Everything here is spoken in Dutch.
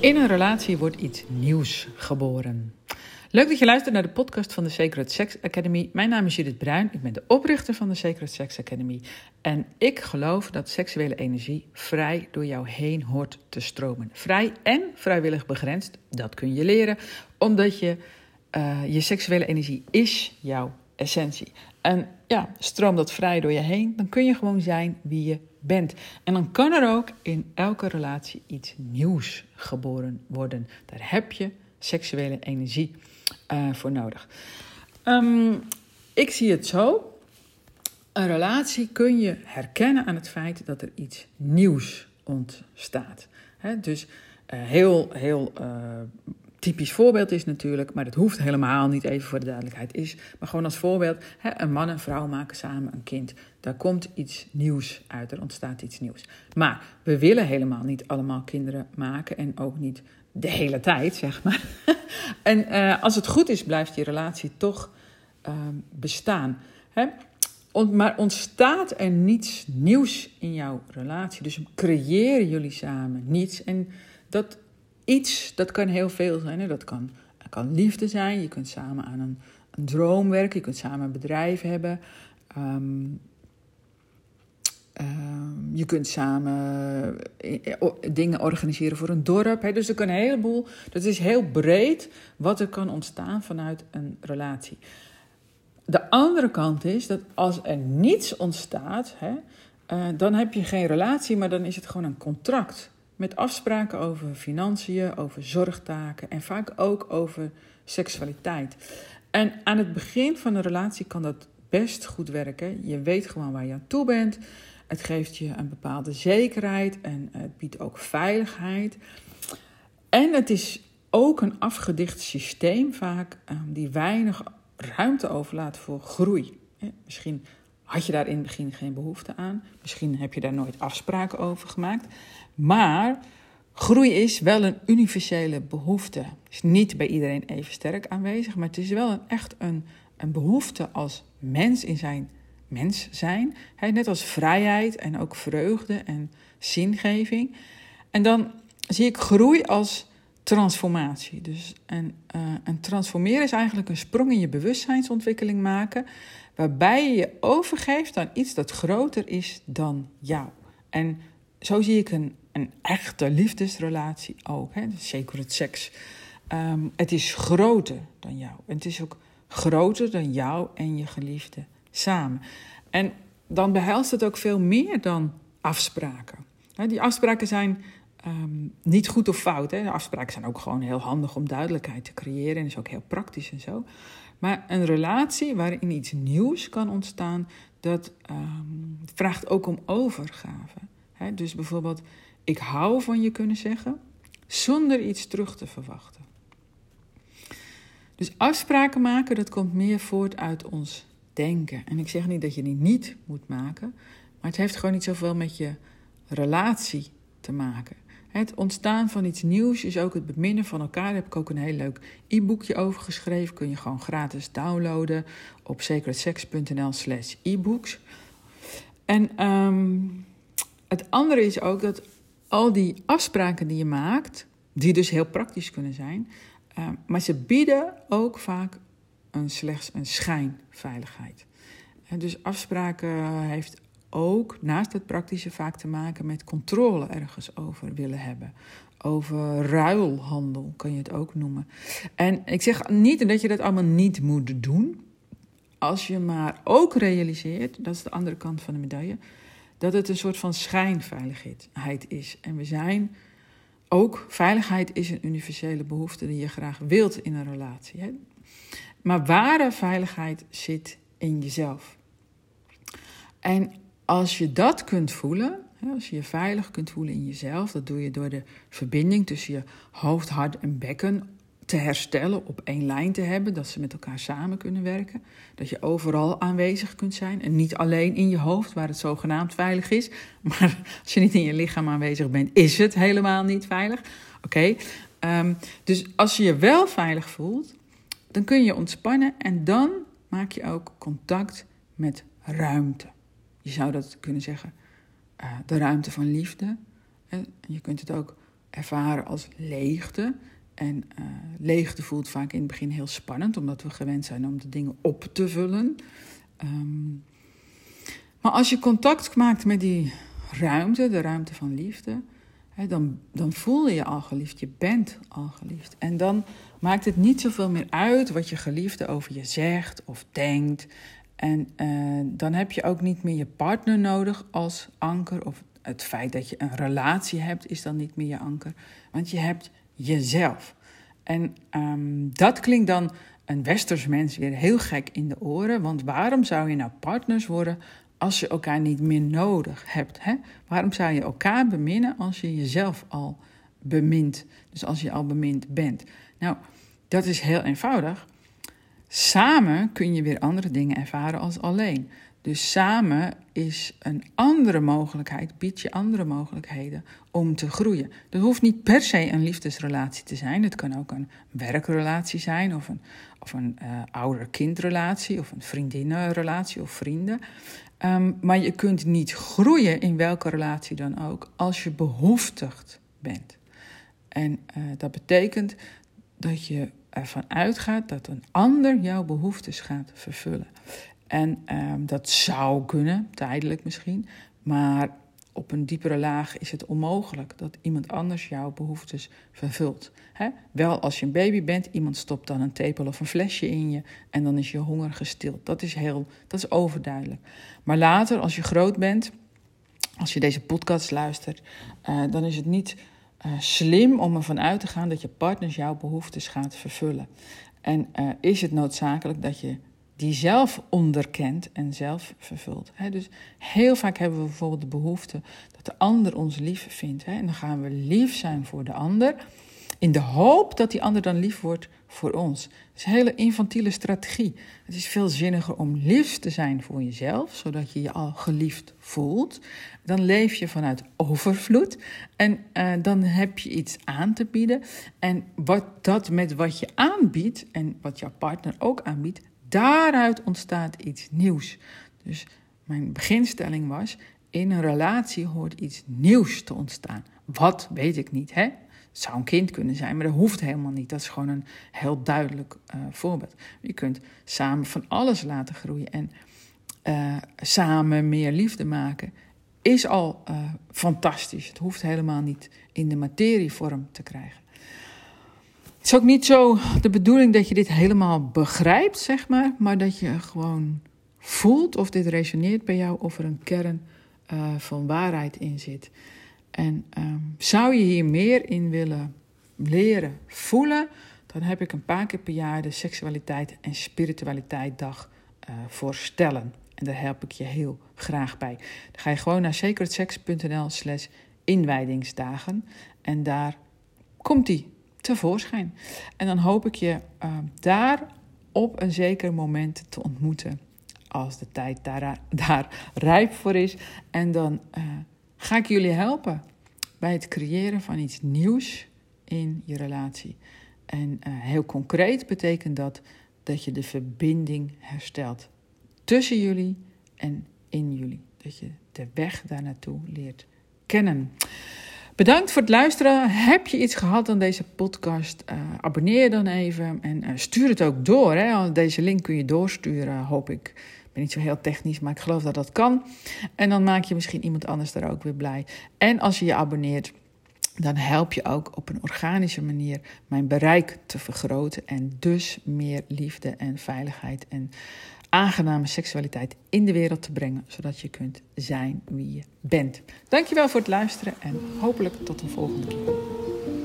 In een relatie wordt iets nieuws geboren. Leuk dat je luistert naar de podcast van de Sacred Sex Academy. Mijn naam is Judith Bruin. Ik ben de oprichter van de Sacred Sex Academy. En ik geloof dat seksuele energie vrij door jou heen hoort te stromen. Vrij en vrijwillig begrensd. Dat kun je leren, omdat je, uh, je seksuele energie is jouw essentie. En ja, stroom dat vrij door je heen, dan kun je gewoon zijn wie je bent. En dan kan er ook in elke relatie iets nieuws geboren worden. Daar heb je seksuele energie uh, voor nodig. Um, ik zie het zo. Een relatie kun je herkennen aan het feit dat er iets nieuws ontstaat. Dus uh, heel, heel uh, typisch voorbeeld is natuurlijk, maar dat hoeft helemaal niet even voor de duidelijkheid is. Maar gewoon als voorbeeld, hè, een man en vrouw maken samen een kind. Daar komt iets nieuws uit, er ontstaat iets nieuws. Maar we willen helemaal niet allemaal kinderen maken en ook niet de hele tijd, zeg maar. en uh, als het goed is, blijft die relatie toch uh, bestaan. Hè? maar ontstaat er niets nieuws in jouw relatie? Dus creëren jullie samen niets? En dat iets, dat kan heel veel zijn. Hè? Dat kan, kan liefde zijn. Je kunt samen aan een, droom werken. Je kunt samen een bedrijf hebben. Um, um, je kunt samen eh, dingen organiseren voor een dorp. Hè? Dus er kan een heleboel. Dat is heel breed wat er kan ontstaan vanuit een relatie. De andere kant is dat als er niets ontstaat, hè, uh, dan heb je geen relatie, maar dan is het gewoon een contract. Met afspraken over financiën, over zorgtaken en vaak ook over seksualiteit. En aan het begin van een relatie kan dat best goed werken. Je weet gewoon waar je aan toe bent. Het geeft je een bepaalde zekerheid en het biedt ook veiligheid. En het is ook een afgedicht systeem vaak ehm, die weinig ruimte overlaat voor groei. Misschien had je daar in het begin geen behoefte aan. Misschien heb je daar nooit afspraken over gemaakt. Maar groei is wel een universele behoefte. Het is niet bij iedereen even sterk aanwezig, maar het is wel een, echt een, een behoefte als mens in zijn mens zijn. net als vrijheid en ook vreugde en zingeving. En dan zie ik groei als transformatie. Dus en, uh, en transformeren is eigenlijk een sprong in je bewustzijnsontwikkeling maken, waarbij je je overgeeft aan iets dat groter is dan jou. En zo zie ik een, een echte liefdesrelatie ook, hè, sacred seks. Um, het is groter dan jou. Het is ook groter dan jou en je geliefde samen. En dan behelst het ook veel meer dan afspraken. Die afspraken zijn um, niet goed of fout. Hè. Afspraken zijn ook gewoon heel handig om duidelijkheid te creëren en is ook heel praktisch en zo. Maar een relatie waarin iets nieuws kan ontstaan, dat um, vraagt ook om overgave. Hè. Dus bijvoorbeeld, ik hou van je kunnen zeggen, zonder iets terug te verwachten. Dus afspraken maken, dat komt meer voort uit ons denken. En ik zeg niet dat je die niet moet maken, maar het heeft gewoon niet zoveel met je relatie te maken. Het ontstaan van iets nieuws is ook het beminnen van elkaar. Daar heb ik ook een heel leuk e-boekje over geschreven. Kun je gewoon gratis downloaden op secretsex.nl slash e-books. En um, het andere is ook dat al die afspraken die je maakt, die dus heel praktisch kunnen zijn, uh, maar ze bieden ook vaak een, slechts een schijnveiligheid. En dus afspraken heeft ook naast het praktische vaak te maken met controle ergens over willen hebben. Over ruilhandel kan je het ook noemen. En ik zeg niet dat je dat allemaal niet moet doen. Als je maar ook realiseert, dat is de andere kant van de medaille, dat het een soort van schijnveiligheid is. En we zijn ook, veiligheid is een universele behoefte die je graag wilt in een relatie. Maar ware veiligheid zit in jezelf. En als je dat kunt voelen, als je je veilig kunt voelen in jezelf, dat doe je door de verbinding tussen je hoofd, hart en bekken te herstellen, op één lijn te hebben, dat ze met elkaar samen kunnen werken. Dat je overal aanwezig kunt zijn en niet alleen in je hoofd, waar het zogenaamd veilig is. Maar als je niet in je lichaam aanwezig bent, is het helemaal niet veilig. Oké, um, dus als je je wel veilig voelt, dan kun je ontspannen en dan maak je ook contact met ruimte. Je zou dat kunnen zeggen, uh, de ruimte van liefde. En je kunt het ook ervaren als leegte. En uh, leegte voelt vaak in het begin heel spannend, omdat we gewend zijn om de dingen op te vullen. Um, maar als je contact maakt met die ruimte, de ruimte van liefde, hè, dan, dan voel je je al geliefd. Je bent al geliefd. En dan maakt het niet zoveel meer uit wat je geliefde over je zegt of denkt. En uh, dan heb je ook niet meer je partner nodig als anker. Of het feit dat je een relatie hebt, is dan niet meer je anker. Want je hebt jezelf. En um, dat klinkt dan een westers mens weer heel gek in de oren. Want waarom zou je nou partners worden als je elkaar niet meer nodig hebt? Hè? Waarom zou je elkaar beminnen als je jezelf al bemint? Dus als je al bemind bent. Nou, dat is heel eenvoudig. Samen kun je weer andere dingen ervaren als alleen. Dus samen is een andere mogelijkheid, biedt je andere mogelijkheden om te groeien. Dat hoeft niet per se een liefdesrelatie te zijn. Het kan ook een werkrelatie zijn, of een, of een uh, ouder-kindrelatie, of een vriendinnenrelatie of vrienden. Um, maar je kunt niet groeien in welke relatie dan ook als je behoeftigd bent. En uh, dat betekent dat je ervan uitgaat dat een ander jouw behoeftes gaat vervullen. En um, dat zou kunnen, tijdelijk misschien, maar op een diepere laag is het onmogelijk dat iemand anders jouw behoeftes vervult. Wel als je een baby bent, iemand stopt dan een tepel of een flesje in je en dan is je honger gestild. Dat is heel, dat is overduidelijk. Maar later, als je groot bent, als je deze podcast luistert, uh, dan is het niet uh, slim om ervan uit te gaan dat je partners jouw behoeftes gaat vervullen. En uh, is het noodzakelijk dat je die zelf onderkent en zelf vervult. Dus heel vaak hebben we bijvoorbeeld de behoefte dat de ander ons lief vindt. En dan gaan we lief zijn voor de ander, in de hoop dat die ander dan lief wordt voor ons. Dat is een hele infantiele strategie. Het is veel zinniger om lief te zijn voor jezelf, zodat je je al geliefd voelt. Dan leef je vanuit overvloed en uh, dan heb je iets aan te bieden. En wat dat met wat je aanbiedt en wat jouw partner ook aanbiedt, daaruit ontstaat iets nieuws. Dus mijn beginstelling was: in een relatie hoort iets nieuws te ontstaan. Wat weet ik niet, hè? Zou een kind kunnen zijn, maar dat hoeft helemaal niet. Dat is gewoon een heel duidelijk uh, voorbeeld. Je kunt samen van alles laten groeien en uh, samen meer liefde maken. Is al uh, fantastisch. Het hoeft helemaal niet in de materievorm te krijgen. Het is ook niet zo de bedoeling dat je dit helemaal begrijpt, zeg maar, maar dat je gewoon voelt of dit resoneert bij jou, of er een kern van waarheid in zit. En um, zou je hier meer in willen leren voelen, dan heb ik een paar keer per jaar de Seksualiteit en Spiritualiteit Dag uh, voorstellen. En daar help ik je heel graag bij. Dan ga je gewoon naar sacredsex.nl slash inwijdingsdagen en daar komt die tevoorschijn. En dan hoop ik je uh, daar op een zeker moment te ontmoeten. Als de tijd daar, daar rijp voor is. En dan uh, ga ik jullie helpen bij het creëren van iets nieuws in je relatie. En uh, heel concreet betekent dat dat je de verbinding herstelt tussen jullie en in jullie. Dat je de weg daar naartoe leert kennen. Bedankt voor het luisteren. Heb je iets gehad aan deze podcast? Uh, abonneer dan even en uh, stuur het ook door. Hè? Deze link kun je doorsturen, hoop. Ik ben niet zo heel technisch, maar ik geloof dat dat kan. En dan maak je misschien iemand anders daar ook weer blij. En als je je abonneert, dan help je ook op een organische manier mijn bereik te vergroten. En dus meer liefde en veiligheid en aangename seksualiteit in de wereld te brengen, zodat je kunt zijn wie je bent. Dankjewel voor het luisteren en hopelijk tot een volgende keer.